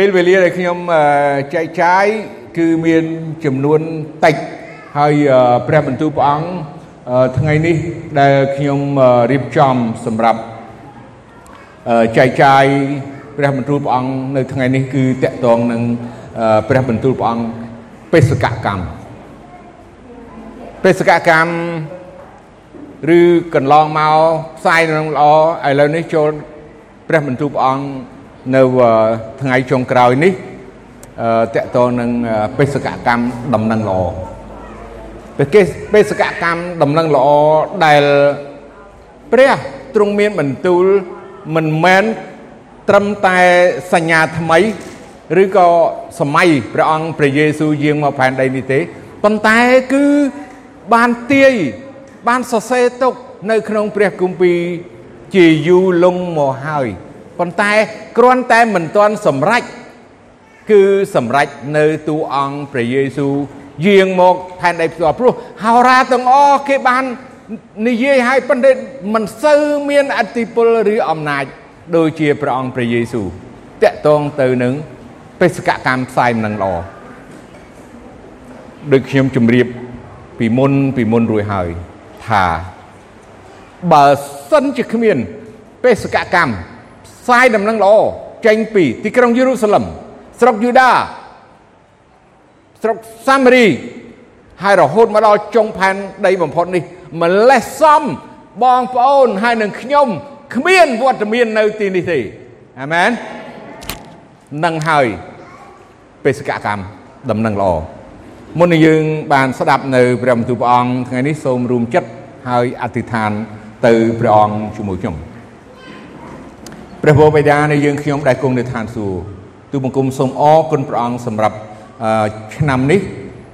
ពេលវេលាដែលខ្ញុំចែកចាយគឺមានចំនួនតិចហើយព្រះបន្ទូលព្រះអង្គថ្ងៃនេះដែលខ្ញុំរៀបចំសម្រាប់ចែកចាយព្រះបន្ទូលព្រះអង្គនៅថ្ងៃនេះគឺតកតងនឹងព្រះបន្ទូលព្រះអង្គបេសកកម្មបេសកកម្មឬកន្លងមកផ្សាយនឹងល្អឥឡូវនេះចូលព្រះបន្ទូលព្រះអង្គ នៅថ្ងៃចុងក្រោយនេះតកតងនឹងបេសកកម្មដំណឹងល្អបេសកកម្មដំណឹងល្អដែលព្រះទ្រង់មានបន្ទូលមិនមែនត្រឹមតែសញ្ញាថ្មីឬក៏សម័យព្រះអង្គព្រះយេស៊ូវយាងមកផែនដីនេះទេប៉ុន្តែគឺបានទាយបានសរសេរទុកនៅក្នុងព្រះគម្ពីរជាយូរលង់មកហើយ ប៉ុន្តែគ្រាន់តែមិនទាន់សម្រេចគឺសម្រេចនៅទូអង្គព្រះយេស៊ូវយាងមកផែនដីផ្ទាល់ព្រោះហោរាទាំងអស់គេបាននិយាយឲ្យប៉ុន្តែមិនសូវមានអធិពលឬអំណាចដូចជាព្រះអង្គព្រះយេស៊ូវតកតងទៅនឹងបេសកកម្មផ្សាយនឹងល្អដូចខ្ញុំជម្រាបពីមុនពីមុនរួចហើយថាបើសិនជាគ្មានបេសកកម្ម ផ្សាយដំណឹងល្អចេញពីទីក្រុងយេរូសាឡឹមស្រុកយូដាស្រុកសាមារីហើយរហូតមកដល់ចុងផែនដីបំផុតនេះម្លេះសំបងប្អូនហើយនឹងខ្ញុំគ្មានវត្តមាននៅទីនេះទេអាមែននឹងហើយបេសកកម្មដំណឹងល្អមុននឹងយើងបានស្ដាប់នៅព្រះបន្ទូលព្រះអង្គថ្ងៃនេះសូមរួមចិត្តហើយអធិដ្ឋានទៅព្រះអង្គជាមួយខ្ញុំ ព្រះវរបិតានៃយើងខ្ញុំដែលគង់នៅឋានសួគ៌ទូបង្គំសូមអរគុណព្រះអង្គសម្រាប់ឆ្នាំនេះ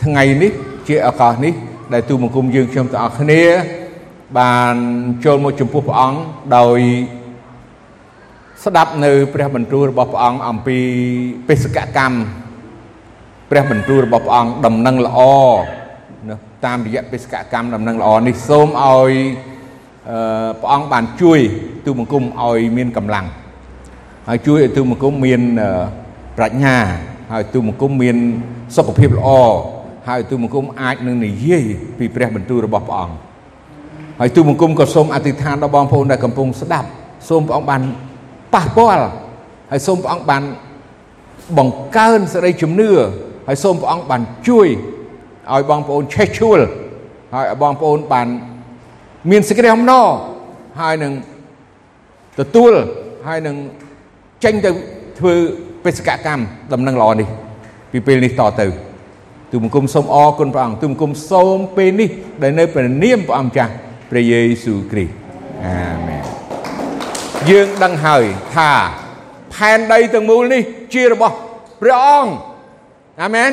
ថ្ងៃនេះជាឱកាសនេះ ដែលទូបង្គំយើងខ្ញុំទាំងអស់គ្នា បានចូលមកចំពោះព្រះអង្គដោយស្ដាប់នៅព្រះបន្ទូលរបស់ព្រះអង្គអំពីបេសកកម្មព្រះបន្ទូលរបស់ព្រះអង្គដំណឹងល្អណាតាមរយៈបេសកកម្មដំណឹងល្អនេះសូមឲ្យព្រះអង្គបានជួយ ទូបង្គំឲ្យមានកម្លាំងហើយជួយឲ្យទូបង្គំមានប្រាជ្ញា ហើយទូបង្គំមានសុខភាពល្អហើយទូបង្គំអាចនឹងនិយាយពីព្រះបន្ទូលរបស់ព្រះអង្គហើយទូបង្គំក៏សូមអធិដ្ឋានដល់បងប្អូនដែលកំពុងស្ដាប់សូមព្រះអង្គបានប៉ះពាល់ហើយសូមព្រះអង្គបានបង្កើនសេចក្តីជំនឿហើយសូមព្រះអង្គបានជួយឲ្យបងប្អូនឆេះឈួលហើយឲ្យបងប្អូនបានមានសេចក្តីអំណរហើយនឹង ទទួលហើយនឹងចេញទៅធ្វើបេសកកម្មដំណឹងល្អនេះ ពីពេលនេះតទៅទូបង្គំសូមអរគុណព្រះអង្គទូបង្គំសូមពេលនេះដែលនៅព្រះនាមព្រះអង្គចាស់ព្រះយេស៊ូវគ្រីស្ទអាមែនយើងដឹងហើយថាផែនដីទាំងមូលនេះជារបស់ព្រះអង្គអាមែន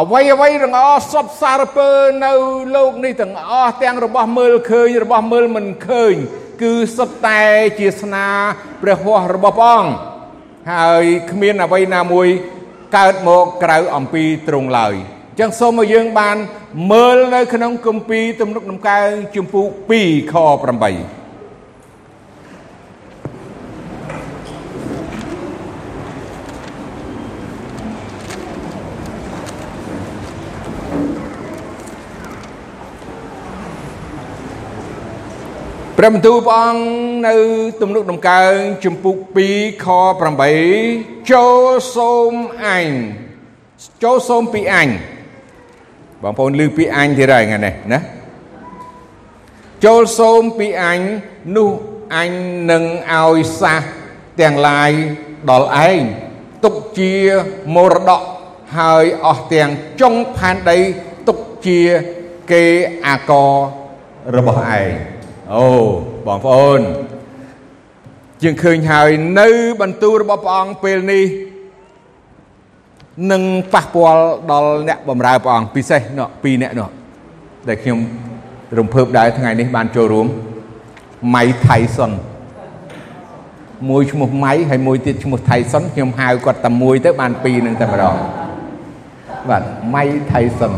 អ្វីអ្វីទាំងអស់សពសារពើនៅលោកនេះទាំងអស់ទាំងរបស់មើលឃើញរបស់មើលមិនឃើញ គឺសុទ្ធតែជាស្នាព្រះហស្ថរបស់ព្រះអង្គហើយគ្មានអ្វីណាមួយកើតមកក្រៅអំពីទ្រង់ឡើយអញ្ចឹងសូមឲ្យយើងបានមើលនៅក្នុងគម្ពីរទំនុកដំកើងជំពូក2ខ8 ព្រះបន្ទូលព្រះអង្គនៅទំនុកដំកើងជំពូក2ខ8ចូលសូមអញចូលសូមពីអញបងប្អូនឮពីអញទៀតហើយថ្ងៃនេះណាចូលសូមពីអញនោះអញនឹងឲ្យសះទាំងឡាយដល់ឯងទុកជាមរតកហើយអស់ទាំងចុងផែនដីទុកជាគេអាកររបស់ឯង អូបងប្អូនយើងឃើញហើយនៅបន្ទូលរបស់ព្រះអង្គពេលនេះនឹងប៉ះពាល់ដល់អ្នកបម្រើព្រះអង្គពិសេសនោះពីរអ្នកនោះដែលខ្ញុំរំភើបដែរថ្ងៃនេះបានចូលរួមម៉ៃថៃសុនមួយឈ្មោះម៉ៃហើយមួយទៀតឈ្មោះថៃសុនខ្ញុំហៅគាត់តែមួយទៅបានពីរនឹងតែម្ដងបាទម៉ៃថៃសុន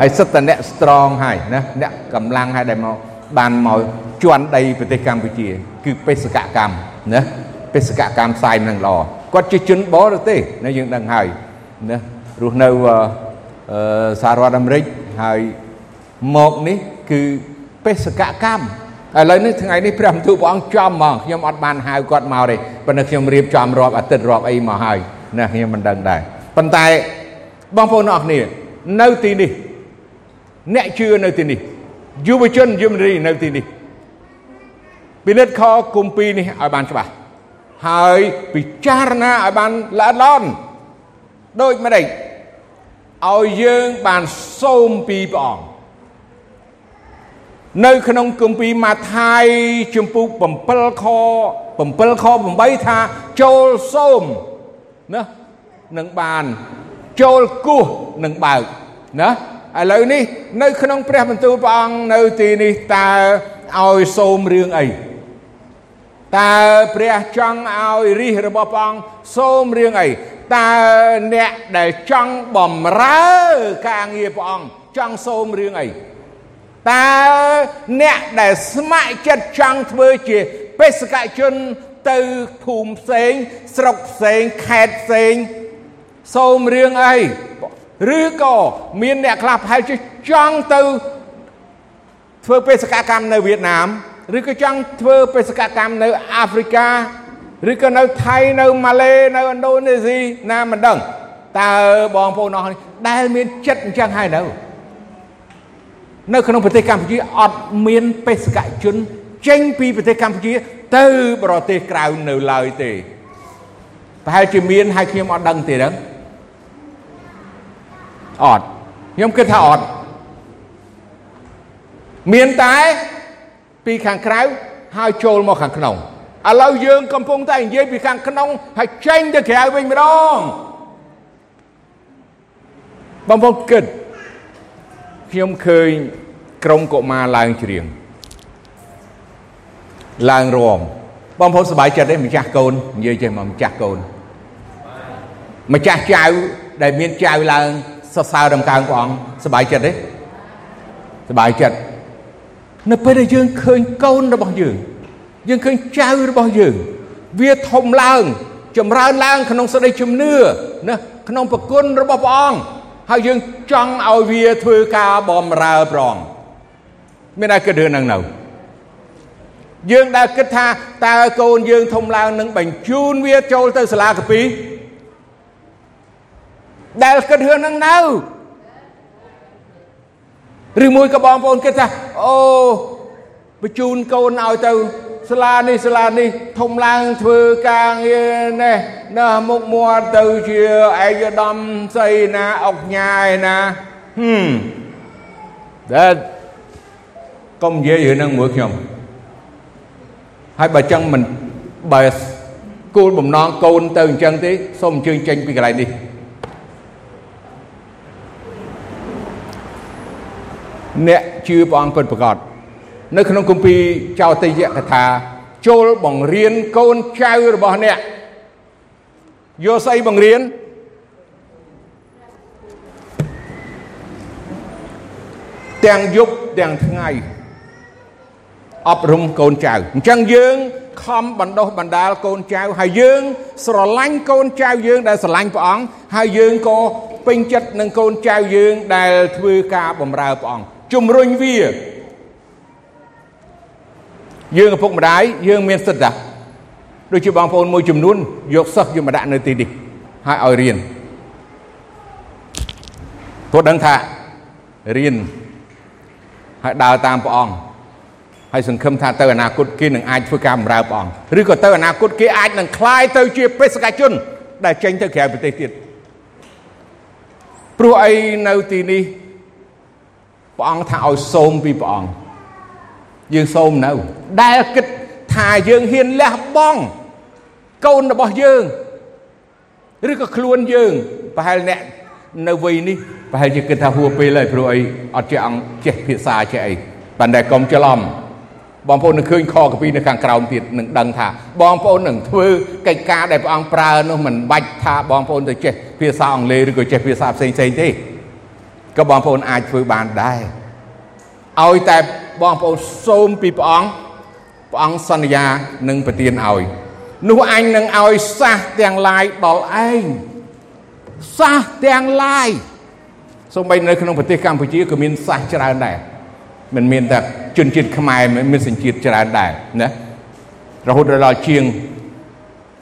ហើយសិតតែអ្នក strong ហើយណាអ្នកកម្លាំងហើយដែលមក បានមកជន់ដីប្រទេសកម្ពុជា គឺបេសកកម្មណាបេសកកម្មផ្សាយនឹងល្អគាត់ជាជនបរទេសណាយើងដឹងហើយណារស់នៅសហរដ្ឋអាមេរិកហើយមកនេះគឺបេសកកម្មឥឡូវនេះថ្ងៃនេះព្រះបន្ទូលព្រះអង្គចំមកខ្ញុំអត់បានហៅគាត់មកទេប៉ុន្តែខ្ញុំរៀបចំរាប់អាទិត្យរាប់អីមកហើយណាខ្ញុំមិនដឹងដែរប៉ុន្តែបងប្អូនអរគ្នានៅទីនេះអ្នកជឿនៅទីនេះ យុវជនយុវនារីនៅទីនេះពិនិត្យខគម្ពីរនេះឲ្យបានច្បាស់ហើយពិចារណាឲ្យបានល្អិតល្អន់ដូចម្ដេចឲ្យយើងបានសូមពីព្រះអង្គនៅក្នុងគម្ពីរម៉ាថាយជំពូក7ខ7ខ8ថាចូលសូមណានឹងបានចូលគោះនឹងបើកណា ឥឡូវនេះនៅក្នុងព្រះបន្ទូលព្រះអង្គនៅទីនេះតើឲ្យសូមរឿងអីតើព្រះចង់ឲ្យរិះរបស់ព្រះអង្គសូមរឿងអីតើអ្នកដែលចង់បំរើការងារព្រះអង្គចង់សូមរឿងអីតើអ្នកដែលស្ម័គ្រចិត្តចង់ធ្វើជាបេសកជនទៅភូមិផ្សេង ស្រុកផ្សេងខេត្តផ្សេង សូមរឿងអី ឬក៏មានអ្នកខ្លះប្រហែលជាចង់ទៅធ្វើបេសកកម្មនៅវៀតណាមឬក៏ចង់ធ្វើបេសកកម្មនៅអាហ្វ្រិកាឬក៏នៅថៃនៅម៉ាឡេនៅឥណ្ឌូនេស៊ីណាមិនដឹងតើបងប្អូនអស់នេះដែលមានចិត្តអញ្ចឹងហើយនៅនៅក្នុងប្រទេសកម្ពុជាអត់មានបេសកជនចេញពីប្រទេសកម្ពុជា ទៅប្រទេសក្រៅនៅឡើយទេប្រហែលជាមានហើយខ្ញុំអត់ដឹងទេដឹង អត់ខ្ញុំគិតថាអត់មានតែពីខាងក្រៅហើយចូលមកខាងក្នុងឥឡូវយើងកំពុងតែនិយាយពីខាងក្នុងហើយចេញទៅក្រៅវិញម្ដងបងប្អូនគិតខ្ញុំឃើញក្រុមកុមារឡើងច្រៀងឡើងរំបងប្អូនសប្បាយចិត្តទេម្ចាស់កូននិយាយចេះមកម្ចាស់កូនម្ចាស់ចៅដែលមានចៅឡើង សរសើរដំកើងព្រះអង្គសប្បាយចិត្តទេសប្បាយចិត្តនៅពេលដែលយើងឃើញកូនរបស់យើង យើងឃើញចៅរបស់យើង វាធំឡើងចម្រើនឡើងក្នុងសេចក្តីជំនឿណាក្នុងប្រគុណរបស់ព្រះអង្គហើយយើងចង់ឲ្យវាធ្វើការបម្រើព្រះអង្គមានតែគិតរឿងហ្នឹងនៅយើងដែលគិតថាតើកូនយើងធំឡើងនឹងបញ្ជូនវាចូលទៅសាលាកាពី ដែលគិតរឿងហ្នឹងនៅឬមួយក៏បងប្អូនគិតថាអូបញ្ជូនកូនឲ្យទៅសាលានេះសាលានេះធំឡើងធ្វើការងារនេះណាមុខមាត់ទៅជាឯកឧត្តមស្អីណាអុកញ៉ាយណាហឹមតែកុំនិយាយរឿងហ្នឹងមួយខ្ញុំហើយបើចឹងមិនបើគោលបំណងកូនទៅអញ្ចឹងទេសូមអញ្ជើញចេញពីកន្លែងនេះ អ្នកជឿព្រះអង្គពិតប្រាកដនៅក្នុងគម្ពីរចោទយកថាចូលបង្រៀនកូនចៅរបស់អ្នកយកស្អីបង្រៀនទាំងយប់ទាំងថ្ងៃអប់រំកូនចៅអញ្ចឹងយើងខំបណ្ដុះបណ្ដាលកូនចៅហើយយើង ស្រឡាញ់កូនចៅយើងដែលស្រឡាញ់ព្រះអង្គហើយយើងក៏ពេញចិត្តនឹងកូនចៅយើងដែលធ្វើការបម្រើព្រះអង្គ ជំរុញវាយើងឪពុកម្ដាយយើងមានសិទ្ធិតាដូចជាបងប្អូនមួយចំនួនយកសិស្សយកមកដាក់នៅទីនេះហើយឲ្យរៀនព្រោះដឹងថារៀនហើយដើរតាមព្រះអង្គហើយសង្ឃឹមថាទៅអនាគតគេនឹងអាចធ្វើការបម្រើព្រះអង្គឬក៏ទៅអនាគតគេអាចនឹងคลายទៅជាបេសកជន ដែលចេញទៅក្រៅប្រទេសទៀតព្រោះអីនៅទីនេះ ព្រះអង្គថាឲ្យសូមពីព្រះអង្គយើងសូមនៅដែលគិតថាយើងហ៊ានលះបង់កូនរបស់យើងឬក៏ខ្លួនយើងប្រហែលអ្នកនៅវ័យនេះប្រហែលជាគិតថាហួពេលហើយព្រោះអីអត់ចេះអង្គចេះភាសាចេះអីប៉ុន្តែកុំច្រឡំបងប្អូននឹងឃើញខកពីនៅខាងក្រោមទៀតនឹងដឹងថាបងប្អូននឹងធ្វើកិច្ចការដែលព្រះអង្គប្រើនោះមិនបាច់ថាបងប្អូនទៅចេះភាសាអង់គ្លេសឬក៏ចេះភាសាផ្សេងផ្សេងទេ ក៏បងប្អូនអាចធ្វើបានដែរឲ្យតែបងប្អូនសូមពីព្រះអង្គព្រះអង្គសន្យានឹងប្រទានឲ្យនោះអញនឹងឲ្យសះទាំងឡាយដល់ឯងសះទាំងឡាយសូម្បីនៅក្នុងប្រទេសកម្ពុជាក៏មានសះច្រើនដែរមិនមានតែជនជាតិខ្មែរមានសញ្ជាតិច្រើនដែរណារហូតដល់ជាង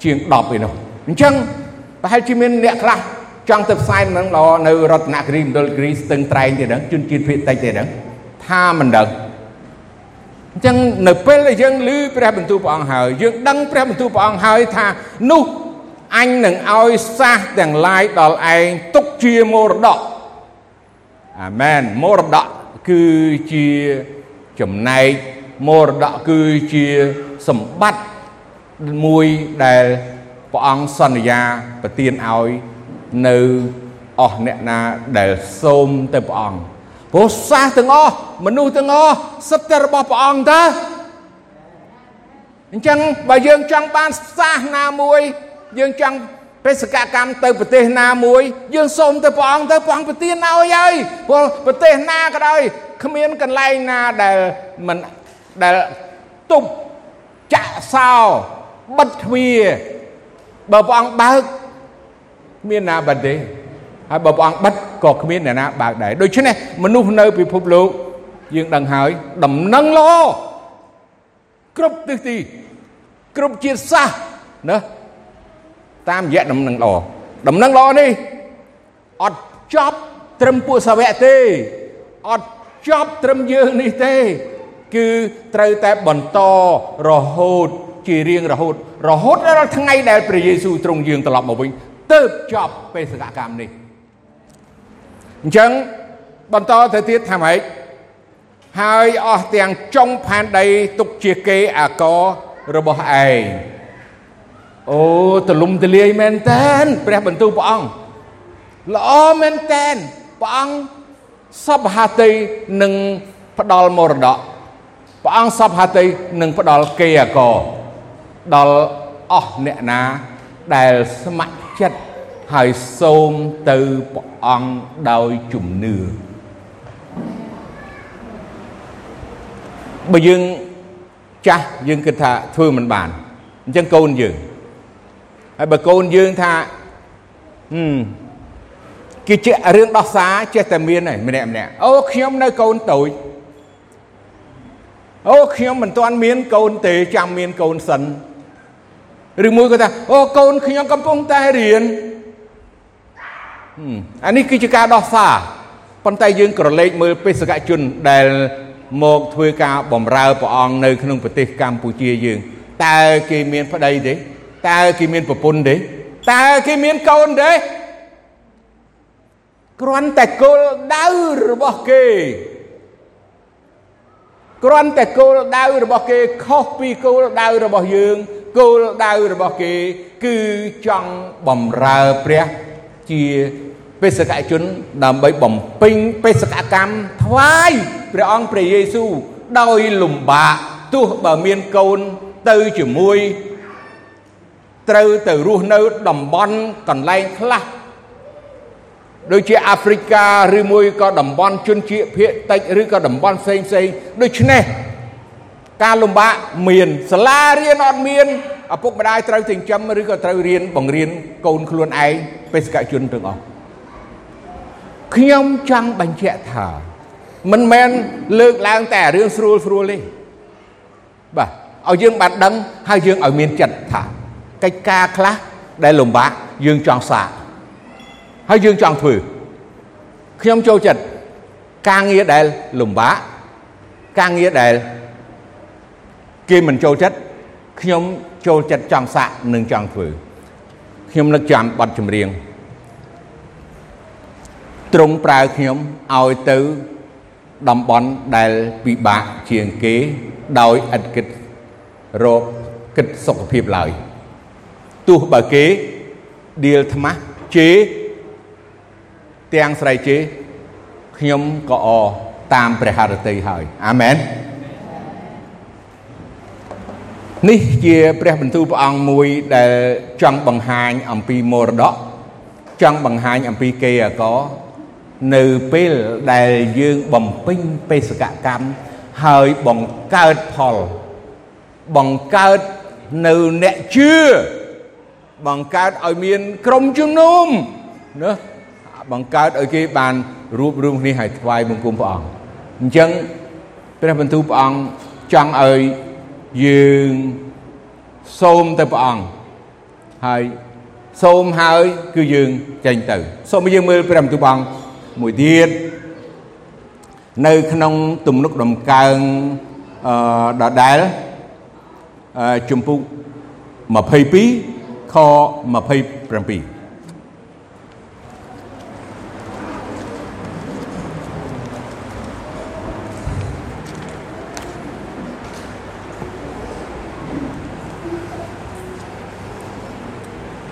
ជាង10ឯនោះអញ្ចឹងប្រហែលជាមានអ្នកខ្លះ ចង់ទៅផ្សាយនឹងដល់នៅរតនគិរីមណ្ឌលគិរីស្ទឹងត្រែងទេហ្នឹងជនជាតិភាគតិចទេហ្នឹងថាមិនដឹងអញ្ចឹងនៅពេលដែលយើងឮព្រះបន្ទូលព្រះអង្គហើយយើងដឹងព្រះបន្ទូលព្រះអង្គហើយថានោះអញនឹងឲ្យសះទាំងឡាយដល់ឯងទុកជាមរតកអាមែនមរតកគឺជាចំណែកមរតកគឺជាសម្បត្តិមួយដែលព្រះអង្គសន្យាប្រទានឲ្យ នៅអស់អ្នកណាដែលសូមទៅព្រះអង្គព្រោះសាសទាំងអស់មនុស្សទាំងអស់សិតតែរបស់ព្រះអង្គតើអញ្ចឹងបើយើងចង់បានសាសណាមួយ យើងចង់បេសកកម្មទៅប្រទេសណាមួយ យើងសូមទៅព្រះអង្គទៅព្រះអង្គប្រទានឲ្យហើយព្រោះប្រទេសណាក៏ដោយគ្មានកន្លែងណាដែលមិនដែលទប់ចាក់សោបិទទ្វារបើព្រះអង្គបើក មានណាបិទទេហើយបើព្រះអង្គបិទក៏គ្មានអ្នកណាបើកដែរដូច្នេះមនុស្សនៅពិភពលោកយើងដឹងហើយដំណឹងល្អគ្រប់ទិសទីគ្រប់ជាតិសាសណាតាមរយៈដំណឹងល្អដំណឹងល្អនេះអត់ចប់ត្រឹមពួកសាវកទេអត់ចប់ត្រឹមយើងនេះទេ គឺត្រូវតែបន្តរហូតជារៀងរហូត រហូតដល់ថ្ងៃដែលព្រះយេស៊ូវទ្រង់យាងត្រឡប់មកវិញ ទើបចប់បេសកកម្មនេះអញ្ចឹងបន្តទៅទៀតថាម៉េចហើយអស់ទាំងចុងផែនដីទុកជាគេអាកររបស់ឯងអូទលំទលាយមែនតែនព្រះបន្ទូលព្រះអង្គល្អមែនតែនព្រះអង្គសពហតិនឹងផ្ដល់មរតកព្រះអង្គសពហតិនឹងផ្ដល់គេអាករដល់អស់អ្នកណាដែលស្ម័គ្រ ចិត្តហើយសូមទៅព្រះអង្គដោយជំនឿបើយើងចាស់យើងគិតថាធ្វើមិនបានអញ្ចឹងកូនយើងហើយបើកូនយើងថាហឹមគេជារឿងដោះសារចេះតែមានហើយម្នាក់ម្នាក់អូខ្ញុំនៅកូនតូចអូខ្ញុំមិនទាន់មានកូនទេចាំមានកូនសិន ឬមួយក៏ថាអូកូនខ្ញុំកំពុងតែរៀនអានេះគឺជាការដោះសារប៉ុន្តែយើងក្រឡេកមើលបេសកជនដែលមកធ្វើការបម្រើព្រះអង្គនៅក្នុងប្រទេសកម្ពុជាយើងតើគេមានប្តីទេតើគេមានប្រពន្ធទេតើគេមានកូនទេគ្រាន់តែគោលដៅរបស់គេគ្រាន់តែគោលដៅរបស់គេខុសពីគោលដៅរបស់យើង គោលដៅរបស់គេ គឺចង់បំរើព្រះជាបេសកជនដើម្បីបំពេញបេសកកម្មថ្វាយព្រះអង្គព្រះយេស៊ូវដោយលំបាកទោះបើមានកូនទៅជាមួយត្រូវទៅរស់នៅតំបន់កន្លែងខ្លះដូចជាអាហ្វ្រិកាឬមួយក៏តំបន់ជនជាតិភាគតិចឬក៏តំបន់ផ្សេងផ្សេងដូច្នេះ ការលំបាកមានសាលារៀនអត់មានឪពុកម្ដាយត្រូវចិញ្ចឹមឬក៏ត្រូវរៀនបង្រៀនកូនខ្លួនឯងបេសកជនទាំងអស់ខ្ញុំចង់បញ្ជាក់ថាមិនមែនលើកឡើងតែរឿងស្រួលស្រួលទេបាទឲ្យយើងបានដឹងហើយយើងឲ្យមានចិត្តថាកិច្ចការខ្លះដែលលំបាកយើងចង់សាកហើយយើងចង់ធ្វើខ្ញុំចូលចិត្តការងារដែលលំបាកការងារដែល គេមិនចូលចិត្តខ្ញុំចូលចិត្តចង់សាកនិងចង់ធ្វើខ្ញុំនឹកចាំបទចម្រៀងទ្រង់ប្រើខ្ញុំឲ្យទៅតំបន់ដែលពិបាកជាងគេដោយឥតគិតរកគិតសុខភាពឡើយទោះបើគេដៀលថ្មាស់ជេទាំងស្រីជេខ្ញុំក៏អតាមព្រះハរតីហើយអាមែន នេះជាព្រះបន្ទូលព្រះអង្គមួយដែលចង់បង្ហាញអំពីមរតកចង់បង្ហាញអំពីគេអកនៅពេលដែលយើងបំពេញបេសកកម្មហើយបង្កើតផលបង្កើតនៅអ្នកជឿបង្កើតឲ្យមានក្រុមជំនុំណាបង្កើតឲ្យគេបានរួបរวมគ្នាឲ្យថ្វាយបង្គំព្រះអង្គអញ្ចឹងព្រះបន្ទូលព្រះអង្គចង់ឲ្យ យើងសូមទៅព្រះអង្គហើយសូមហើយគឺយើងចេញទៅសូមយើងមើលព្រះបន្ទូលព្រះអង្គមួយទៀតនៅក្នុងទំនុកដំកើងអឺដដែលអឺជំពូក22ខ27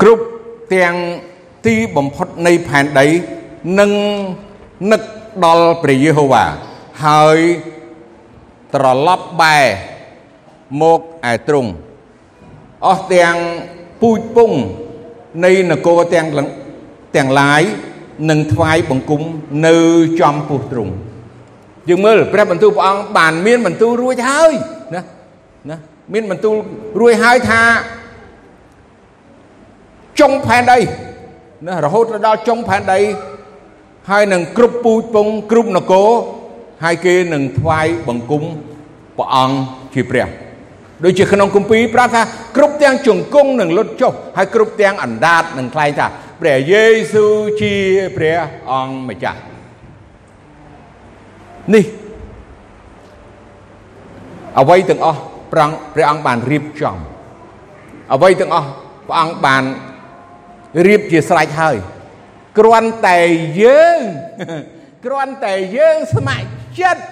គ្រប់ ទាំងទីបំផុតនៃផែនដីនឹងនឹកដល់ព្រះយេហូវ៉ាហើយត្រឡប់បែរមកឯទ្រង់អស់ទាំងពូជពងនៃនគរទាំងទាំងឡាយនឹងថ្វាយបង្គំនៅចំពោះទ្រង់យើងមើលព្រះបន្ទូលព្រះអង្គបានមានបន្ទូលរួចហើយណាណាមានបន្ទូលរួចហើយថា ចុងផែនដីណារហូតដល់ចុងផែនដីហើយនឹងគ្រប់ពូជពងគ្រប់នគរហើយគេនឹងថ្វាយបង្គំព្រះអង្គជាព្រះដូចជាក្នុងគម្ពីរប្រាប់ថាគ្រប់ទាំងជង្គង់នឹងលុតចុះហើយគ្រប់ទាំងអណ្ដាតនឹងថ្លែងថាព្រះយេស៊ូវជាព្រះអង្គម្ចាស់នេះអ្វីទាំងអស់ព្រះអង្គបានរៀបចំអ្វីទាំងអស់ព្រះអង្គបាន រៀបជាស្រេចហើយគ្រាន់តែយើងគ្រាន់តែយើងស្ម័គ្រចិត្ត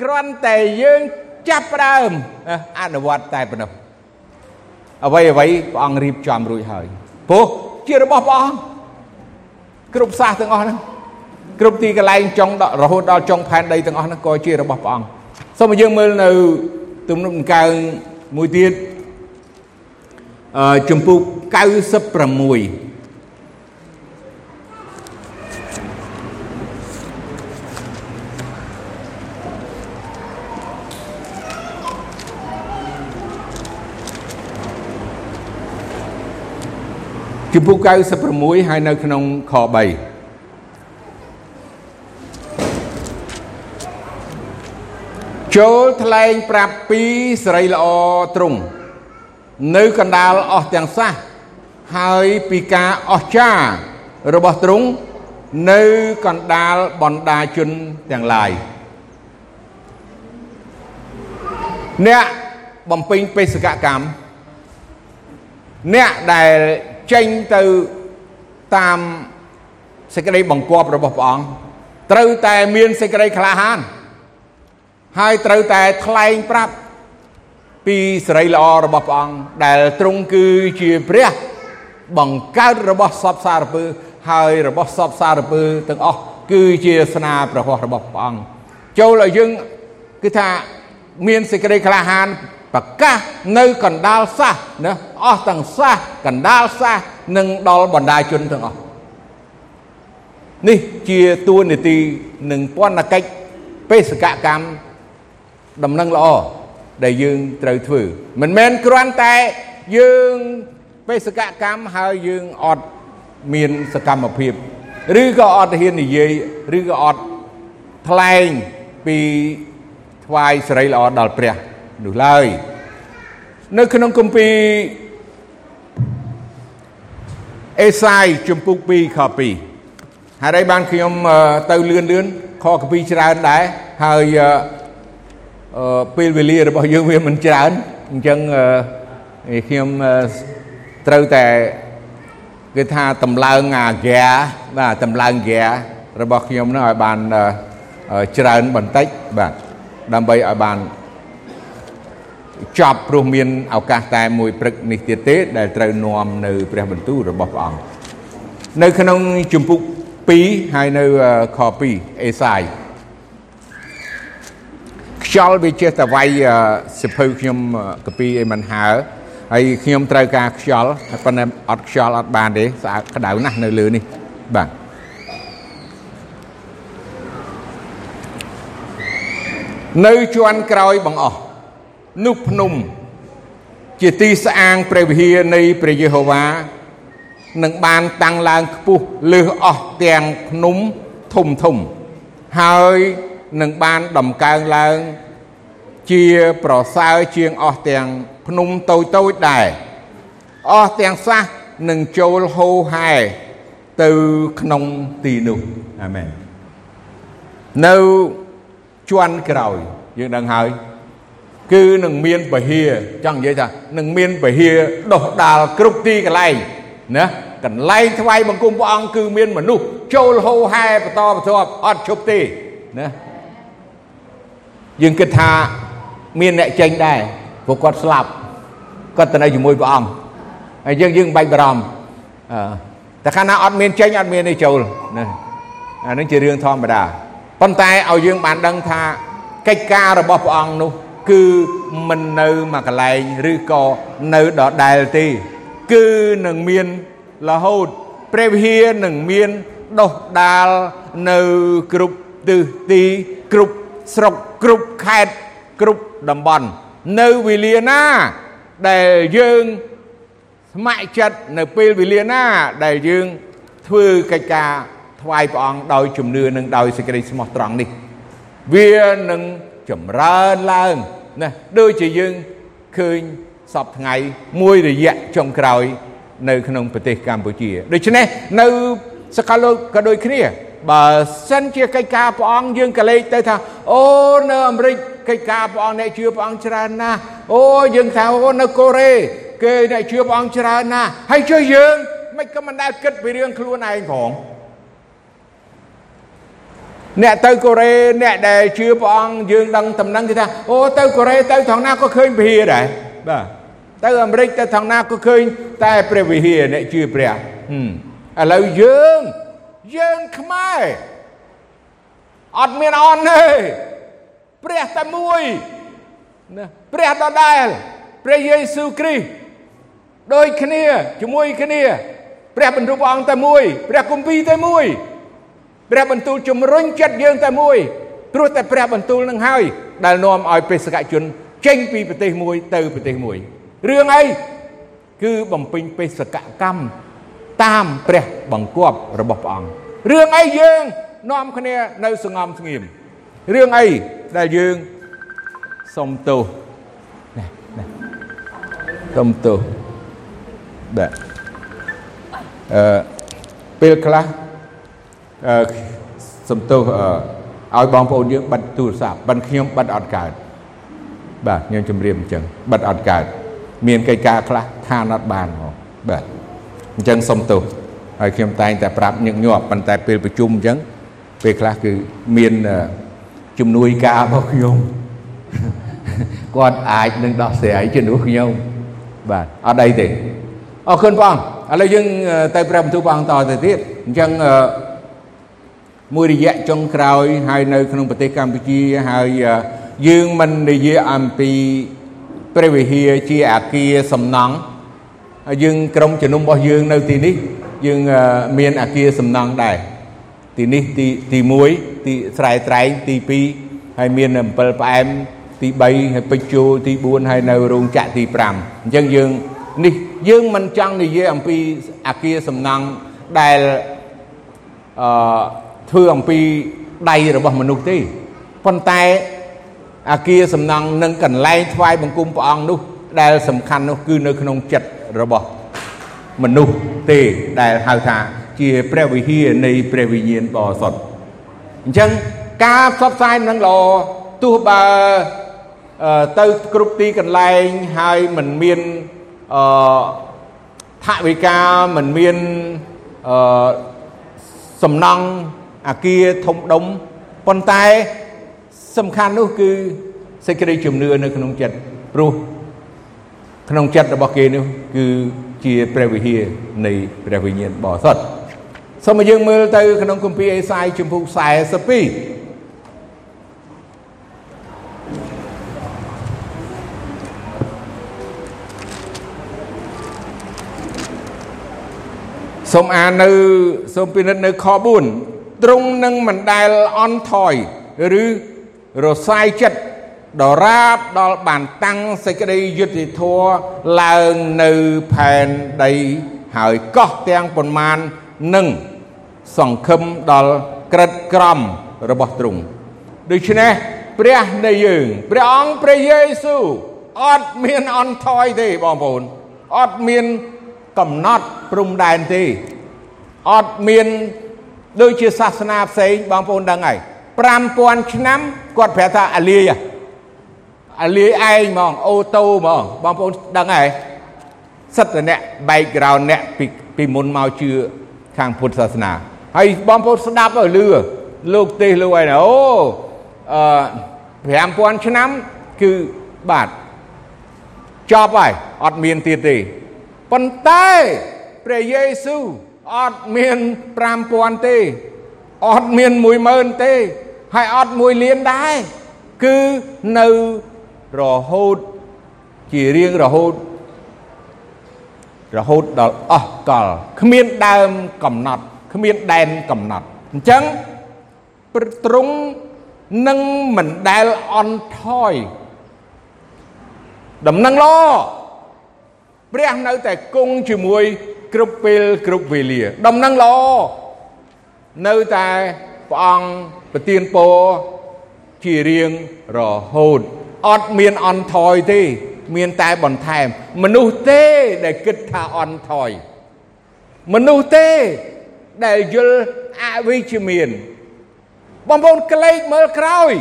គ្រាន់តែយើងចាប់ផ្ដើមអនុវត្តតែប៉ុណ្ណោះអ្វីអ្វីព្រះអង្គរៀបចំរួចហើយព្រោះជារបស់ព្រះអង្គគ្រប់សាសទាំងអស់ហ្នឹងគ្រប់ទីកន្លែងចុងដល់រហូតដល់ចុងផែនដីទាំងអស់ហ្នឹងក៏ជារបស់ព្រះអង្គសូមយើងមើលនៅទំនុកដង្កើងមួយទៀត អឺជំពូក96ជំពូក96ហើយនៅក្នុងខ3ចូលថ្លែងប្រាប់ពីសេរីល្អទ្រង់ នៅកណ្ដាលអស់ទាំងសះហើយពីការអស្ចារ្យរបស់ទ្រង់នៅកណ្ដាលបណ្ដាជនទាំងឡាយអ្នកបំពេញបេសកកម្មអ្នកដែលចេញទៅតាមសេចក្តីបង្គាប់របស់ព្រះអង្គត្រូវតែមានសេចក្តីក្លាហាន ហើយត្រូវតែថ្លែងប្រាប់ ពីសេរីល្អរបស់ព្រះអង្គដែលទ្រង់គឺជាព្រះបង្កើតរបស់សពសារពើហើយរបស់សពសារពើទាំងអស់គឺជាស្នាប្រហោះរបស់ព្រះអង្គចូលឲ្យយើងគឺថាមានសេចក្តីក្លាហានប្រកាសនៅកណ្ដាលសះណាអស់ទាំងសះកណ្ដាលសះនិងដល់បណ្ដាជនទាំងអស់នេះជាតួនាទីនិងពន្ធកិច្ចបេសកកម្មដំណឹងល្អ ដែលយើងត្រូវធ្វើមិនមែនគ្រាន់តែយើងបេសកកម្មហើយយើងអត់មានសកម្មភាពឬក៏អត់ហ៊ាននិយាយឬក៏អត់ថ្លែងពីថ្វាយសេរីល្អដល់ព្រះនោះឡើយនៅក្នុងគម្ពីរអេសាយជំពូក2ខ2ហើយហើយបានខ្ញុំទៅលឿនលឿនខកពីច្រើនដែរហើយ ពេលវេលារបស់យើងវាមិនច្រើនអញ្ចឹងខ្ញុំត្រូវតែគេថាតម្លើងអាហ្គាបាទតម្លើងហ្គារបស់ខ្ញុំនោះឲ្យបានច្រើនបន្តិចបាទដើម្បីឲ្យបានចប់ព្រោះមានឱកាសតែមួយព្រឹកនេះទៀតទេ ដែលត្រូវនាំនៅព្រះបន្ទូលរបស់ព្រះអង្គនៅក្នុងជំពូក2ហើយនៅខ2អេសាយ ខ្យល់វាចេះតែវាយសិភៅខ្ញុំកាពីអីមិនហើហើយខ្ញុំត្រូវការខ្យល់ប៉ុន្តែអត់ខ្យល់អត់បានទេស្អាតក្តៅណាស់នៅលើនេះបាទនៅជាន់ក្រោយបង្អស់នោះភ្នំ ជាទីស្អាងព្រះវិហារនៃព្រះយេហូវ៉ានឹងបានតាំងឡើងខ្ពស់លើសអស់ទាំងភ្នំធំធំហើយ នឹងបានដំកើងឡើង ជាប្រសើរជាងអស់ទាំងភ្នំតូចតូចដែរអស់ទាំងសះនឹងចូលហូរហែទៅក្នុងទីនោះអាមែននៅជាន់ក្រោយយើងដឹងហើយគឺនឹងមានពហិចង់និយាយថានឹងមានពហិដុសដាលគ្រប់ទីកន្លែងណាកន្លែងថ្វាយបង្គំព្រះអង្គគឺមានមនុស្សចូលហូហែបន្តបន្ទាប់អត់ឈប់ទេណា យើងគិតថាមានអ្នកចេញដែរព្រោះគាត់ស្លាប់គាត់ទៅនៅជាមួយព្រះអង្គហើយយើងយើងបាច់បារម្ភអឺតែកាលណាអត់មានចេញអត់មានទេចូលណាអានឹងជារឿងធម្មតាប៉ុន្តែឲ្យយើងបានដឹងថាកិច្ចការរបស់ព្រះអង្គនោះគឺមិននៅមួយកន្លែងឬក៏នៅដដែលទេគឺនឹងមានរហូតព្រះវិហារនឹងមានដុសដាលនៅគ្រប់ទិសទីគ្រប់ស្រុក គ្រប់ខេត្តគ្រប់តំបន់នៅវេលាណាដែលយើងស្ម័គ្រចិត្តនៅពេលវេលាណាដែលយើងធ្វើកិច្ចការថ្វាយព្រះអង្គដោយជំនឿនិងដោយសេចក្តីស្មោះត្រង់នេះ វានឹងចម្រើនឡើងណាដូចជាយើងឃើញសពថ្ងៃមួយរយៈចុងក្រោយ នៅក្នុងប្រទេសកម្ពុជាដូច្នេះនៅសកលលោកក៏ដូចគ្នា បើសិនជាកិច្ចការព្រះអង្គយើងក៏លេចទៅថាអូនៅអាមេរិកកិច្ចការព្រះអង្គអ្នកជឿព្រះអង្គច្រើនណាស់អូយើងថាអូនៅកូរ៉េគេអ្នកជឿព្រះអង្គច្រើនណាស់ហើយចុះយើងមិនក៏មិនដែលគិតពីរឿងខ្លួនឯងផងអ្នកទៅកូរ៉េអ្នកដែលជឿព្រះអង្គយើងដឹងតំណែងគេថាអូទៅកូរ៉េទៅថងណាក៏ឃើញវិហារដែរបាទទៅអាមេរិកទៅថងណាក៏ឃើញតែព្រះវិហារអ្នកជឿព្រះឥឡូវយើង យើងខ្មែរអត់មានអន់ទេព្រះតែមួយណាព្រះដដែលព្រះយេស៊ូវគ្រីស្ទដូចគ្នាជាមួយគ្នាព្រះបន្ទូលព្រះអង្គតែមួយព្រះគម្ពីរតែមួយព្រះបន្ទូលជំរុញចិត្តយើងតែមួយព្រោះតែព្រះបន្ទូលនឹងហើយដែលនាំឲ្យបេសកជនចេញពីប្រទេសមួយទៅប្រទេសមួយរឿងអីគឺបំពេញបេសកកម្មតាមព្រះបង្គាប់របស់ព្រះអង្គ រឿងអីយើងនាំគ្នានៅសងំស្ងៀមរឿងអីដែលយើងសុំទោសណាណាសុំទោសបាទអឺពេលខ្លះអឺសុំទោសឲ្យបងប្អូនយើងបិទទូរស័ព្ទបិទខ្ញុំបិទអត់កើតបាទខ្ញុំជម្រាបអញ្ចឹងបិទអត់កើតមានកិច្ចការខ្លះឋានអត់បានហ្មងបាទអញ្ចឹងសុំទោស ហើយខ្ញុំតែងតែប្រាប់ញឹកញាប់ប៉ុន្តែពេលប្រជុំអញ្ចឹងពេលខ្លះគឺមានជំនួយការរបស់ខ្ញុំគាត់អាចនឹងដោះស្រាយជំនួសខ្ញុំបាទអត់អីទេអរគុណព្រះអង្គឥឡូវយើងទៅព្រះបន្ទូលព្រះអង្គតទៅទៀតអញ្ចឹងមួយរយៈចុងក្រោយហើយនៅក្នុងប្រទេសកម្ពុជាហើយយើងមិននិយាយអំពីព្រះវិហារជាអាគារសំណង់យើងក្រុមជំនុំរបស់យើងនៅទីនេះ យើងមានអាគារសំណង់ដែរទីនេះទីទី1ទីស្រែត្រែងទី2ហើយមានអំពិលផ្អែមទី3ហើយពេជ្រជួលទី4ហើយនៅរោងចក្រទី5អញ្ចឹងយើងនេះយើងមិនចង់និយាយអំពីអាគារសំណង់ដែលអឺធ្វើអំពីដៃរបស់មនុស្សទេប៉ុន្តែអាគារសំណង់និងកន្លែងថ្វាយបង្គំព្រះអង្គនោះដែលសំខាន់នោះគឺនៅក្នុងចិត្តរបស់ មនុស្សទេដែលហៅថា ជាព្រះវិហារនៃព្រះវិញ្ញាណបរិសុទ្ធអញ្ចឹងការផ្សព្វផ្សាយនឹងល្អទោះបើទៅគ្រប់ទីកន្លែងហើយមិនមានអឺថវិកាមិនមានអឺសំណង់អាគារធំដុំប៉ុន្តែសំខាន់នោះគឺសេចក្តីជំនឿនៅក្នុងចិត្តព្រោះក្នុងចិត្តរបស់គេនោះគឺ ជាព្រះវិហារនៃព្រះវិញ្ញាណបរិសុទ្ធសូមឲ្យយើងមើលទៅក្នុងគម្ពីរអេសាយជំពូក42សូមអាននៅសូមពិនិត្យនៅខ4ទ្រង់នឹងមិនដែលអន់ថយឬរសាយចិត្ត ដរាបដល់បានតាំងសេចក្តីយុត្តិធម៌ឡើងនៅផែនដីហើយកោះទាំងប៉ុន្មាននឹងសង្ឃឹមដល់ក្រិតក្រមរបស់ទ្រង់ដូច្នេះព្រះនៃយើងព្រះអង្គព្រះយេស៊ូវអត់មានអន់ថយទេបងប្អូនអត់មានកំណត់ព្រំដែនទេអត់មានដូចជាសាសនាផ្សេងបងប្អូនដឹងហើយ5000ឆ្នាំគាត់ប្រាប់ថាអាលាយ អាលាយឯងហ្មងអូតូហ្មងបងប្អូនដឹងហើយសិតតអ្នក background អ្នកពីពីមុនមកជឿខាងពុទ្ធសាសនាហើយបងប្អូនស្ដាប់ទៅលឺលោកទេសលោកឯណាអូអឺ5000ឆ្នាំគឺបាទចប់ហើយអត់មានទៀតទេប៉ុន្តែព្រះយេស៊ូវអត់មាន5000ទេអត់មាន10000ទេហើយអត់1លានដែរគឺនៅ រហូតជារៀងរហូតរហូតដល់អស់កលគ្មានដើមកំណត់គ្មានដែនកំណត់អញ្ចឹងទ្រង់នឹងមិនដែលអន់ថយដំណឹងល្អព្រះនៅតែគង់ជាមួយគ្រប់ពេលគ្រប់វេលា ដំណឹងល្អនៅតែព្រះអង្គប្រទានពរជារៀងរហូត អត់មានអន់ថយទេ មានតែបន្ថែម មនុស្សទេដែលគិតថាអន់ថយមនុស្សទេដែលយល់អវិជ្ជមានបងប្អូនក្លែកមើលក្រោយ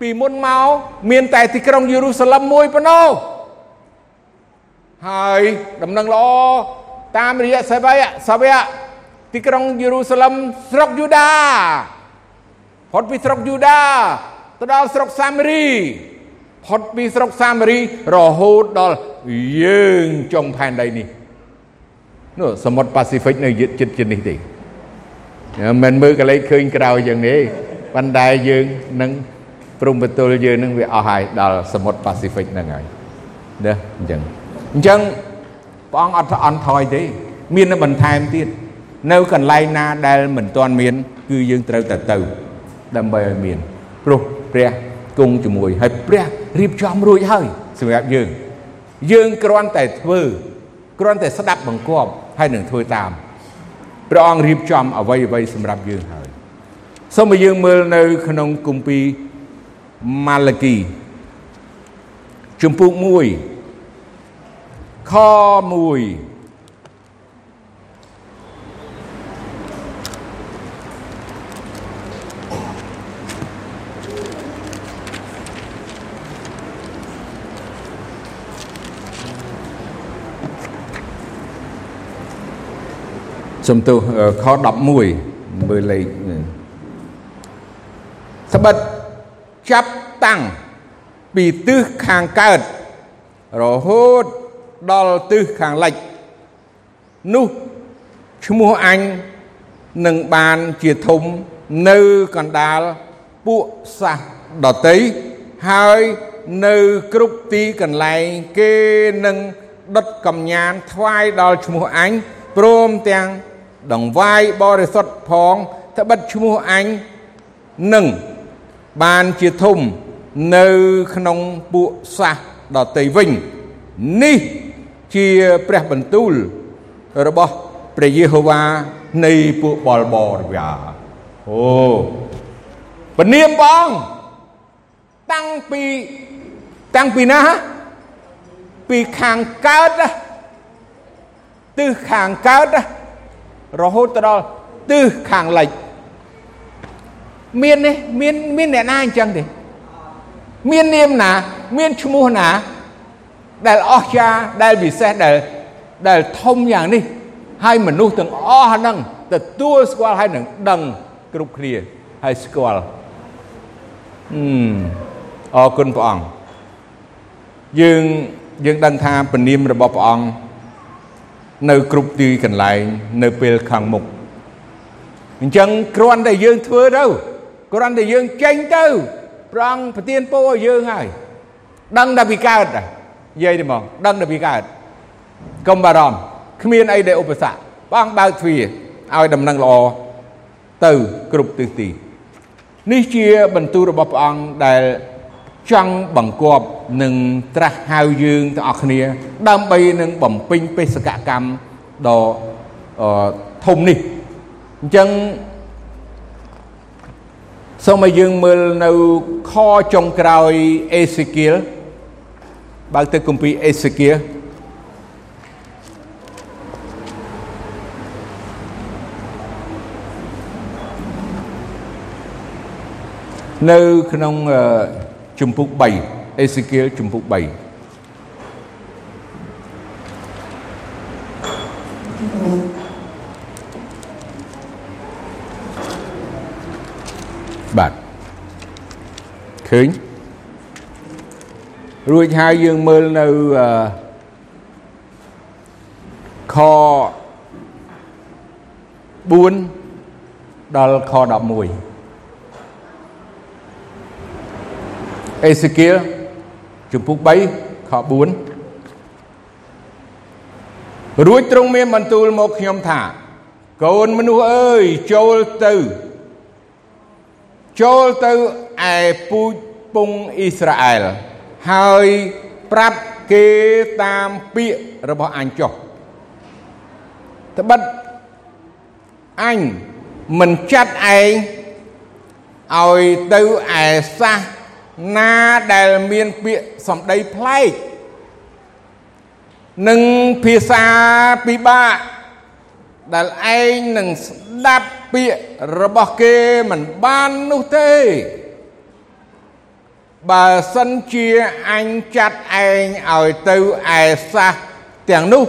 ពីមុនមកមានតែទីក្រុងយេរូសាឡឹមមួយប៉ុណ្ណោះហើយដំណឹងល្អតាមរយៈសាវៈសាវៈទីក្រុងយេរូសាឡឹមស្រុកយូដាផុតពីស្រុកយូដា ទៅដល់ស្រុកសាមារីផុតពីស្រុកសាមារីរហូតដល់យើងចុងផែនដីនេះនោះសមុទ្រប៉ាស៊ីហ្វិកនៅចិត្តចិត្តនេះទេមិនមើលកលេចឃើញក្រៅយ៉ាងនេះប៉ុន្តែយើងនឹងព្រំបន្ទល់យើងនឹងវាអស់ហើយដល់សមុទ្រប៉ាស៊ីហ្វិកហ្នឹងហើយណាអញ្ចឹងអញ្ចឹងព្រះអង្គអត់អន់ថយទេ មាននៅបន្ថែមទៀតនៅកន្លែងណាដែលមិនទាន់មាន គឺយើងត្រូវតែទៅដើម្បីឲ្យមានព្រោះ ព្រះគង់ជាមួយហើយព្រះរៀបចំរួចហើយសម្រាប់យើង យើងគ្រាន់តែធ្វើគ្រាន់តែស្ដាប់បង្គាប់ហើយនឹងធ្វើតាមព្រះអង្គរៀបចំអ្វីអ្វីសម្រាប់យើងហើយសូមឲ្យយើងមើលនៅ ក្នុងគម្ពីរម៉ាឡាគីជំពូក1ខ1 សំទោសខ11មើលលេខស្បិតចាប់តាំងពីទិសខាងកើតរហូតដល់ទិសខាងលិចនោះឈ្មោះអញនឹងបានជាធំនៅកណ្ដាលពួកសាសដតីហើយនៅគ្រប់ទីកន្លែងគេនឹងដុតកំញានថ្វាយដល់ឈ្មោះអញព្រមទាំង ដង្វាយបរិសុទ្ធផងត្បិតឈ្មោះអញនឹងបានជាធំនៅក្នុងពួកសាសដតីវិញនេះជាព្រះបន្ទូលរបស់ព្រះយេហូវ៉ានៃពួកបលបរិវាអូពនាមបងតាំងពីតាំងពីណាពីខាងកើតទិសខាងកើត រហូតទៅដល់ទិសខាងលិចមាននេះមានមានអ្នកណាអញ្ចឹងទេមាននាមណា មានឈ្មោះណា ដែលអស្ចារ្យដែលពិសេសដែលដែលធំយ៉ាងនេះ ហើយមនុស្សទាំងអស់ហ្នឹងទទួលស្គាល់ហើយនឹងដឹងគ្រប់គ្នាហើយស្គាល់អឺអរគុណព្រះអង្គយើងយើងដឹងថាពនាមរបស់ព្រះអង្គ នៅគ្រប់ទីកន្លែងនៅពេលខាងមុខអញ្ចឹងគ្រាន់តែយើងធ្វើទៅគ្រាន់តែយើងចេញទៅប្រងប្រទៀនពោឲ្យយើងហើយដឹងតែពីកើតនិយាយទៅហ្មងដឹងតែពីកើតកុំបារម្ភគ្មានអីដែលឧបសគ្គបងបើកទ្វារឲ្យដំណឹងល្អទៅគ្រប់ទិសទីនេះជាបន្ទូលរបស់ព្រះអង្គដែល ចង់បង្គាប់និងត្រាស់ហៅយើងទាំងអស់គ្នា ដើម្បីនឹងបំពេញបេសកកម្មដ៏ធំនេះអញ្ចឹងសូមឲ្យយើងមើលនៅខចុងក្រោយអេសេគៀលបើកទៅគម្ពីរអេសេគៀលនៅក្នុង ជំពូក3អេសេគៀលជំពូក3បាទឃើញរួចហើយយើងមើលនៅខ4ដល់ខ11 អេសេគៀលជំពូក3ខ4រួចទ្រង់មានបន្ទូលមកខ្ញុំថា កូនមនុស្សអើយចូលទៅចូលទៅឯពូជពងអ៊ីស្រាអែលហើយប្រាប់គេតាមពាក្យរបស់អញចុះត្បិតអញមិនចាត់ឯងឲ្យទៅឯសាស ណាដែលមានពាក្យសម្ដីប្លែកនិងភាសាពិបាកដែលឯងនឹងស្ដាប់ពាក្យរបស់គេមិនបាននោះទេ បើសិនជាអញចាត់ឯងឲ្យទៅឯសាសទាំងនោះ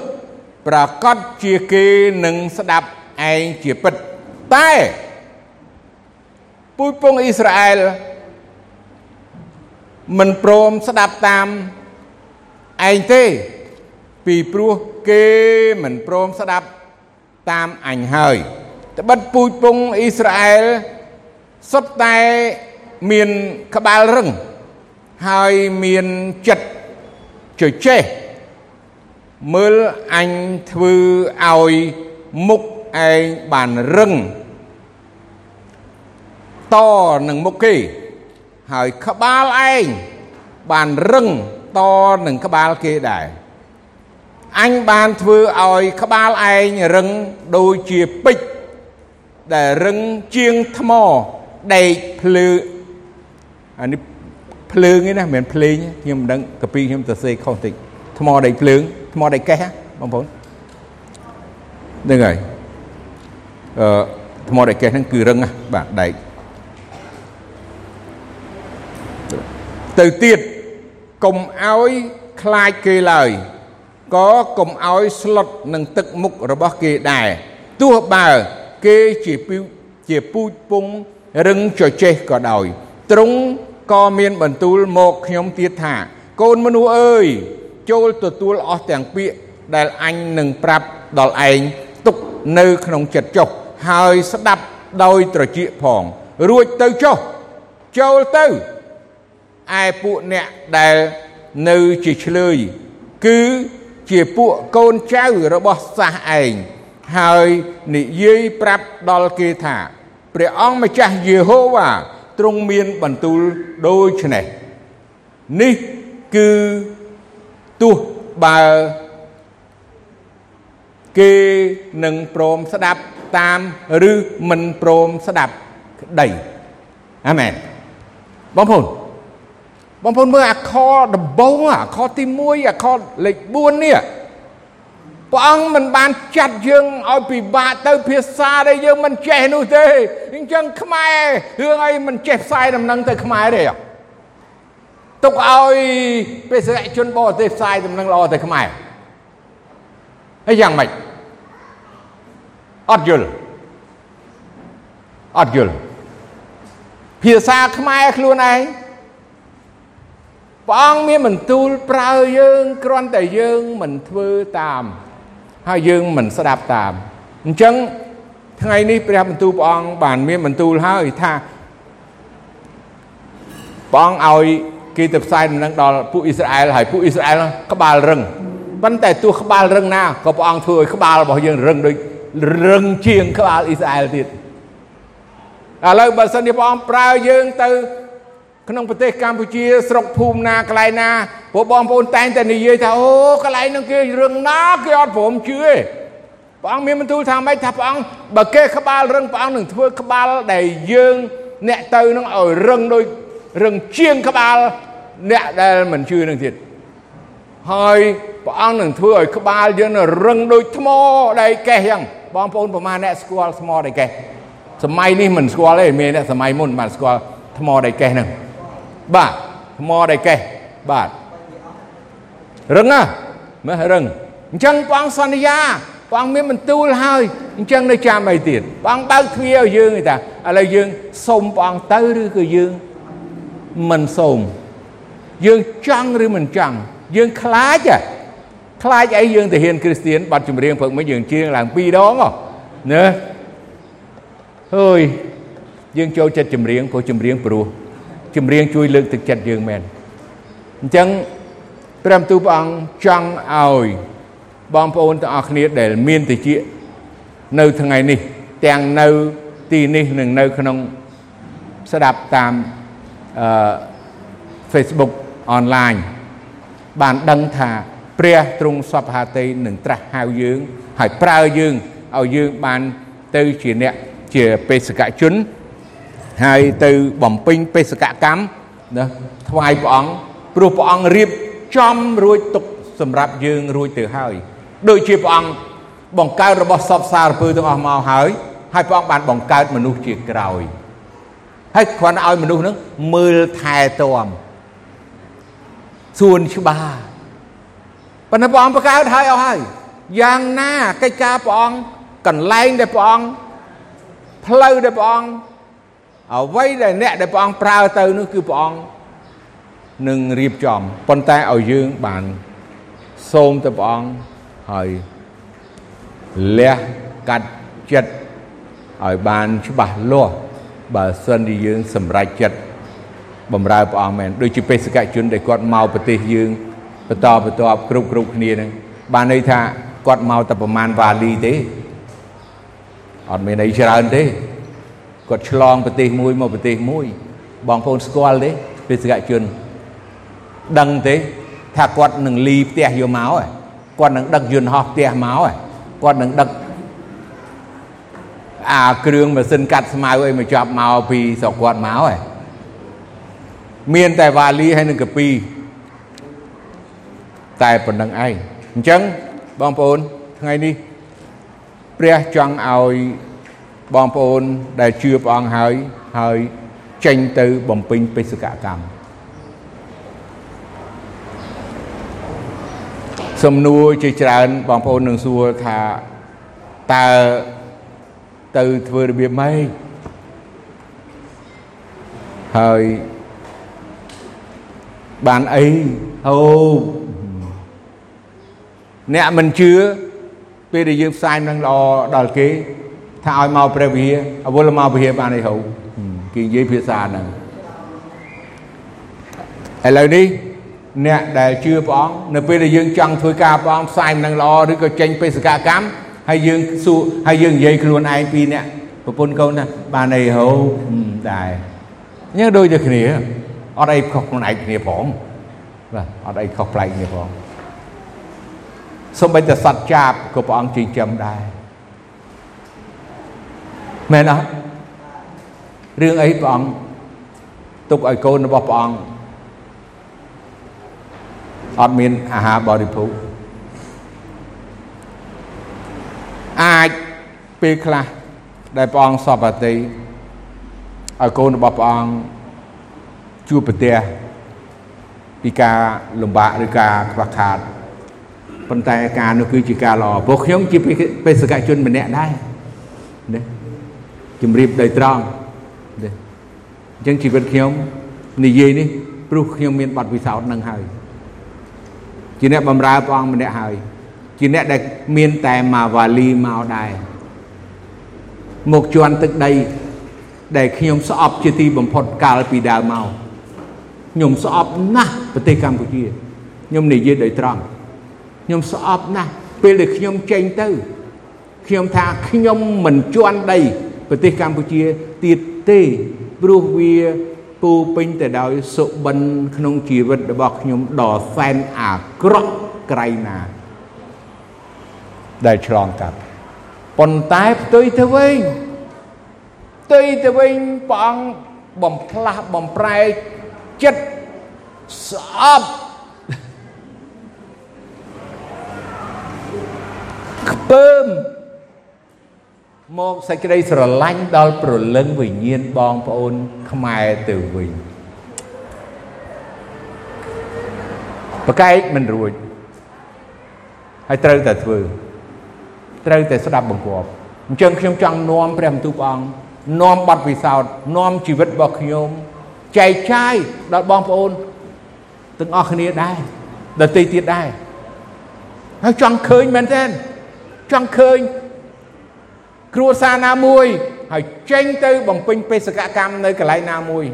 ប្រកាសជាគេនឹងស្ដាប់ឯងជាពិតតែពូជពងអ៊ីស្រាអែល មិនព្រមស្ដាប់តាមឯងទេ ពីព្រោះគេមិនព្រមស្ដាប់តាមអញហើយត្បិតពូជពងអ៊ីស្រាអែលសុទ្ធតែមានក្បាលរឹងហើយមានចិត្តជជែកមើលអញធ្វើឲ្យមុខឯងបានរឹងតនឹងមុខគេ ហើយក្បាលឯងបានរឹងតនឹងក្បាលគេដែរអញបានធ្វើឲ្យក្បាលឯងរឹងដូចជាពេជ្រដែលរឹងជាងថ្មដែកភ្លឺអានេះភ្លើងឯណាមិនមែនភ្លេងខ្ញុំមិនដឹងកាពីខ្ញុំទៅសេខុសតិចថ្មដែកភ្លើងថ្មដែកកេះបងប្អូនហ្នឹងហើយអឺថ្មដែកកេះហ្នឹងគឺរឹងបាទដែក ទៅទៀតកុំឲ្យខ្លាចគេឡើយក៏កុំឲ្យស្លុតនឹងទឹកមុខរបស់គេដែរទោះបើគេជាពីជាពូជពងរឹងចចេះក៏ដោយទ្រង់ក៏មានបន្ទូលមកខ្ញុំទៀតថាកូនមនុស្សអើយចូលទទួលអស់ទាំងពាក្យដែលអញនឹងប្រាប់ដល់ឯងទុកនៅក្នុងចិត្តចុះហើយស្ដាប់ដោយត្រចៀកផង រួចទៅចុះចូលទៅ ឯពួកអ្នកដែលនៅជាឆ្លើយគឺជាពួកកូនចៅរបស់សាសឯងហើយនិយាយប្រាប់ដល់គេថាព្រះអង្គម្ចាស់យេហូវ៉ាទ្រង់មានបន្ទូលដូច្នេះនេះគឺទោះបើគេនឹងព្រមស្ដាប់តាមឬមិនព្រមស្ដាប់ក្តីអាមែនបងប្អូន បងប្អូនមើលអាខដំបងអាខទី1អាខលេខ4នេះព្រះអង្គមិនបានចាត់យើងឲ្យពិបាកទៅភាសាដែលយើងមិនចេះនោះទេអញ្ចឹងខ្មែររឿងអីមិនចេះផ្សាយដំណឹងទៅខ្មែរទេទុកឲ្យបេសកជនបរទេសផ្សាយដំណឹងល្អទៅខ្មែរហើយយ៉ាងម៉េចអត់យល់អត់យល់ភាសាខ្មែរខ្លួនឯង ព្រះអង្គមានបន្ទូលប្រើយើងគ្រាន់តែយើងមិនធ្វើតាម ហើយយើងមិនស្ដាប់តាមអញ្ចឹងថ្ងៃនេះព្រះបន្ទូលព្រះអង្គបានមានបន្ទូលហើយថាព្រះអង្គឲ្យគេទៅផ្សាយដំណឹងដល់ពួកអ៊ីស្រាអែលហើយពួកអ៊ីស្រាអែលក្បាលរឹងប៉ុន្តែទោះក្បាលរឹងណាក៏ព្រះអង្គធ្វើឲ្យក្បាលរបស់យើងរឹងដូចរឹងជាងក្បាលអ៊ីស្រាអែលទៀតឥឡូវបើសិនជាព្រះអង្គប្រើយើងទៅ ក្នុងប្រទេសកម្ពុជាស្រុកភូមិណាកន្លែងណាពួកបងប្អូនតែងតែនិយាយថាអូកន្លែងហ្នឹងគេរឿងណាគេអត់ព្រមជឿទេព្រះអង្គមានបន្ទូលថាម៉េចថាព្រះអង្គបើគេក្បាលរឹងព្រះអង្គនឹងធ្វើក្បាលដែលយើងអ្នកទៅនឹងឲ្យរឹងដូចរឹងជាងក្បាលអ្នកដែលមិនជឿនឹងទៀតហើយព្រះអង្គនឹងធ្វើឲ្យក្បាលយើងរឹងដូចថ្មដែលកេះយ៉ាងបងប្អូនប្រមាណអ្នកស្គាល់ថ្មដែលកេះសម័យនេះមិនស្គាល់ទេមានអ្នកសម័យមុនបានស្គាល់ថ្មដែលកេះហ្នឹង បាទថ្មដែលកេះបាទរឹងណាមើលរឹងអញ្ចឹងព្រះអង្គសន្យាព្រះអង្គមានបន្ទូលហើយអញ្ចឹងនៅចាំអីទៀតព្រះអង្គបើកទ្វារឲ្យយើងទេតាឥឡូវយើងសុំព្រះអង្គទៅឬក៏យើងមិនសុំយើងចង់ឬមិនចង់យើងខ្លាចហ៎ខ្លាចអីយើងទៅហ៊ានគ្រីស្ទៀនបាត់ចម្រៀងព្រឹកមិញយើងជៀងឡើងពីរដងណាអើយយើងចូលចិត្តចម្រៀងព្រោះចម្រៀងព្រោះ ចម្រៀងជួយលើកទឹកចិត្តយើងមែនអញ្ចឹងព្រះបន្ទូលព្រះអង្គចង់ឲ្យបងប្អូនទាំងអស់គ្នាដែលមានតិចនៅថ្ងៃនេះ ទាំងនៅទីនេះនិងនៅក្នុងស្ដាប់តាមអឺ Facebook online បានដឹងថាព្រះទ្រង់សពហាតីនឹងត្រាស់ហៅយើងហើយប្រើយើងឲ្យយើងបានទៅជាអ្នកជាបេសកជន ហើយទៅបំពេញបេសកកម្មណាថ្វាយព្រះអង្គព្រោះព្រះអង្គរៀបចំរួចទុកសម្រាប់យើងរួចទៅហើយដូចជាព្រះអង្គបង្កើតរបស់សពសារពើទាំងអស់មកហើយហើយព្រះអង្គបានបង្កើតមនុស្សជាក្រោយហើយគ្រាន់ឲ្យមនុស្សនឹងមើលថែទាំសួនច្បារប៉ុន្តែព្រះអង្គបង្កើតហើយអស់ហើយយ៉ាងណាកិច្ចការព្រះអង្គកន្លែងដែលព្រះអង្គផ្លូវដែលព្រះអង្គ អ្វីដែលអ្នកដែលព្រះអង្គប្រើទៅនោះគឺព្រះអង្គនឹងរៀបចំប៉ុន្តែឲ្យយើងបានសូមទៅព្រះអង្គហើយលះកាត់ចិត្តឲ្យបានច្បាស់លាស់បើសិនជាយើងសម្រេចចិត្តបំរើព្រះអង្គមែនដូចជាបេសកជនដែលគាត់មកប្រទេសយើងបន្តបន្តគ្រប់គ្រប់គ្នានឹងបានន័យថាគាត់មកតែប្រមាណវ៉ាលីទេអត់មានអីច្រើនទេ គាត់ឆ្លងប្រទេសមួយមកប្រទេសមួយ បងប្អូនស្គាល់ទេបេសកជន ដឹងទេថាគាត់នឹងលីផ្ទះយកមកគាត់នឹងដឹកយន្តហោះផ្ទះមកគាត់នឹងដឹកអាគ្រឿងម៉ាស៊ីនកាត់ស្មៅអីមកចាប់មកពីស្រុកគាត់មកឯងមានតែវ៉ាលីហើយនឹងកាពីតែប៉ុណ្្នឹងឯងអញ្ចឹងបងប្អូនថ្ងៃនេះព្រះចង់ឲ្យ បងប្អូនដែលជឿព្រះអង្គហើយហើយចេញទៅបំពេញបេសកកម្មសំណួរជាច្រើនបងប្អូននឹងសួរថាតើទៅធ្វើរបៀបម៉េចហើយបានអីអូអ្នកមិនជឿពេលដែលយើងផ្សាយនឹងល្អដល់គេ ថាឲ្យមកព្រះវិហារអវលមកវិហារបានអីហូគេនិយាយភាសាហ្នឹងឥឡូវនេះអ្នកដែលជឿព្រះអង្គនៅពេលដែលយើងចង់ធ្វើការព្រះអង្គផ្សាយនឹងល្អឬក៏ចេញបេសកកម្មហើយយើងសួរហើយយើងនិយាយខ្លួនឯងពីអ្នកប្រពន្ធកូនថាបានអីហូដែរញ៉ឹងដូចតែគ្នាអត់អីខុសខ្លួនឯងគ្នាផងបាទអត់អីខុសប្លែកគ្នាផងសូម្បីតែសត្វចាបក៏ព្រះអង្គចិញ្ចឹមដែរ មែនអត់រឿងអីព្រះអង្គទុកឲ្យកូនរបស់ព្រះអង្គអត់មានអាហារបរិភោគអាចពេលខ្លះដែលព្រះអង្គសពអតីឲ្យកូនរបស់ព្រះអង្គជួបប្រទះពីការលំបាកឬការខ្វះខាតប៉ុន្តែការនោះគឺជាការល្អព្រោះខ្ញុំជាបេសកជនម្នាក់ដែរណា ជំរាបដោយត្រង់ណាអញ្ចឹងជីវិតខ្ញុំនិយាយនេះព្រោះខ្ញុំមានបទពិសោធន៍នឹងហើយជាអ្នកបម្រើព្រះអង្គម្នាក់ហើយជាអ្នកដែលមានតែមកវ៉ាលីមកដែរមកជន់ទឹកដី ដែលខ្ញុំស្អប់ជាទីបំផុតកាលពីដើមមកខ្ញុំស្អប់ណាស់ប្រទេសកម្ពុជាខ្ញុំនិយាយដោយត្រង់ខ្ញុំស្អប់ណាស់ពេលដែលខ្ញុំចេញទៅខ្ញុំថាខ្ញុំមិនជន់ដី ប្រទេសកម្ពុជាទៀតទេព្រោះវាពូពេញទៅដោយសុបិនក្នុងជីវិតរបស់ខ្ញុំដ៏សែនអាក្រក់ក្រៃណា ដែលឆ្លងកាត់ប៉ុន្តែផ្ទុយទៅវិញផ្ទុយទៅវិញព្រះអង្គបំផ្លាស់បំប្រែចិត្តស្អប់ខ្ពើម មកសេចក្តីស្រឡាញ់ដល់ប្រលឹងវិញ្ញាណបងប្អូនខ្មែរទៅវិញប្រកែកមិនរួចហើយត្រូវតែធ្វើត្រូវតែស្ដាប់បង្គាប់អញ្ចឹងខ្ញុំចង់នាំព្រះបន្ទូលព្រះអង្គនាំបទពិសោធន៍នាំជីវិតរបស់ខ្ញុំចែកចាយដល់បងប្អូនទាំងអស់គ្នាដែរដទៃទៀតដែរហើយចង់ឃើញមែនទេចង់ឃើញ គ្រួសារណាមួយហើយចេញទៅបំពេញបេសកកម្មនៅកន្លែងណាមួយ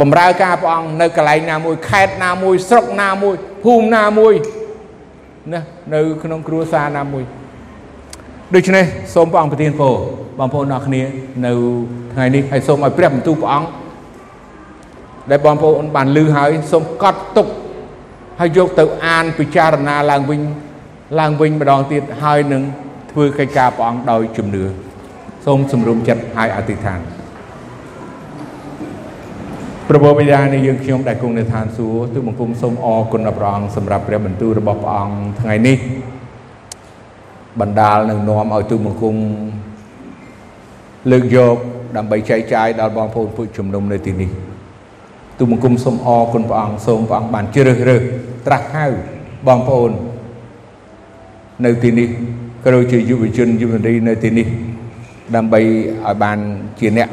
បំរើការព្រះអង្គនៅកន្លែងណាមួយខេត្តណាមួយស្រុកណាមួយភូមិណាមួយណានៅក្នុងគ្រួសារណាមួយដូច្នេះសូមព្រះអង្គប្រទានពរបងប្អូនអរគ្នានៅថ្ងៃនេះហើយសូមឲ្យព្រះបន្ទូលព្រះអង្គដែលបងប្អូនបានលឺហើយសូមកត់ទុកហើយយកទៅអានពិចារណាឡើងវិញឡើងវិញម្ដងទៀតហើយនឹង ធ្វើកិច្ចការព្រះអង្គដោយជំនឿសូមសម្រុំចិត្តហើយអធិដ្ឋានព្រះបិតានៃយើងខ្ញុំដែលគង់នៅឋានសួគ៌ទូបង្គំសូមអរគុណដល់ព្រះអង្គសម្រាប់ព្រះបន្ទូលរបស់ព្រះអង្គថ្ងៃនេះបណ្ដាលនឹងនាំឲ្យទូបង្គំលើកយកដើម្បីចែកចាយដល់បងប្អូនពុជជំនុំនៅទីនេះទូបង្គំសូមអរគុណព្រះអង្គសូមព្រះអង្គបានជ្រើសរើសត្រាស់ហៅបងប្អូននៅទីនេះ ក៏ដូចជាយុវជនយុវនារីនៅទីនេះដើម្បីឲ្យបានជាអ្នក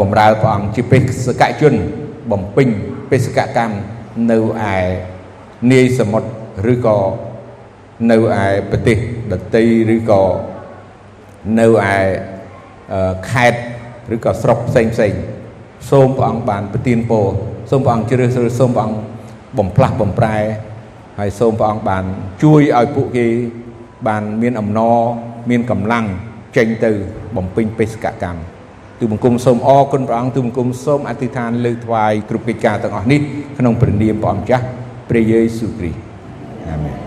បំរើព្រះអង្គជាបេសកជនបំពេញបេសកកម្មនៅឯនាយសមុទ្រឬក៏នៅឯប្រទេសដតីឬក៏នៅឯខេត្តឬក៏ស្រុកផ្សេងផ្សេងសូមព្រះអង្គបានប្រទានពរសូមព្រះអង្គជ្រើសរើសសូមព្រះអង្គបំផ្លាស់បំប្រែហើយសូមព្រះអង្គបានជួយឲ្យពួកគេ បានមានអំណរមានកម្លាំងចេញទៅបំពេញបេសកកម្មទូបង្គំសូមអរគុណព្រះអង្គទូបង្គំសូមអធិដ្ឋានលើកថ្វាយគ្រប់កិច្ចការទាំងអស់នេះក្នុងព្រះនាមព្រះអង្គម្ចាស់ព្រះយេស៊ូវគ្រីស្ទអាមែន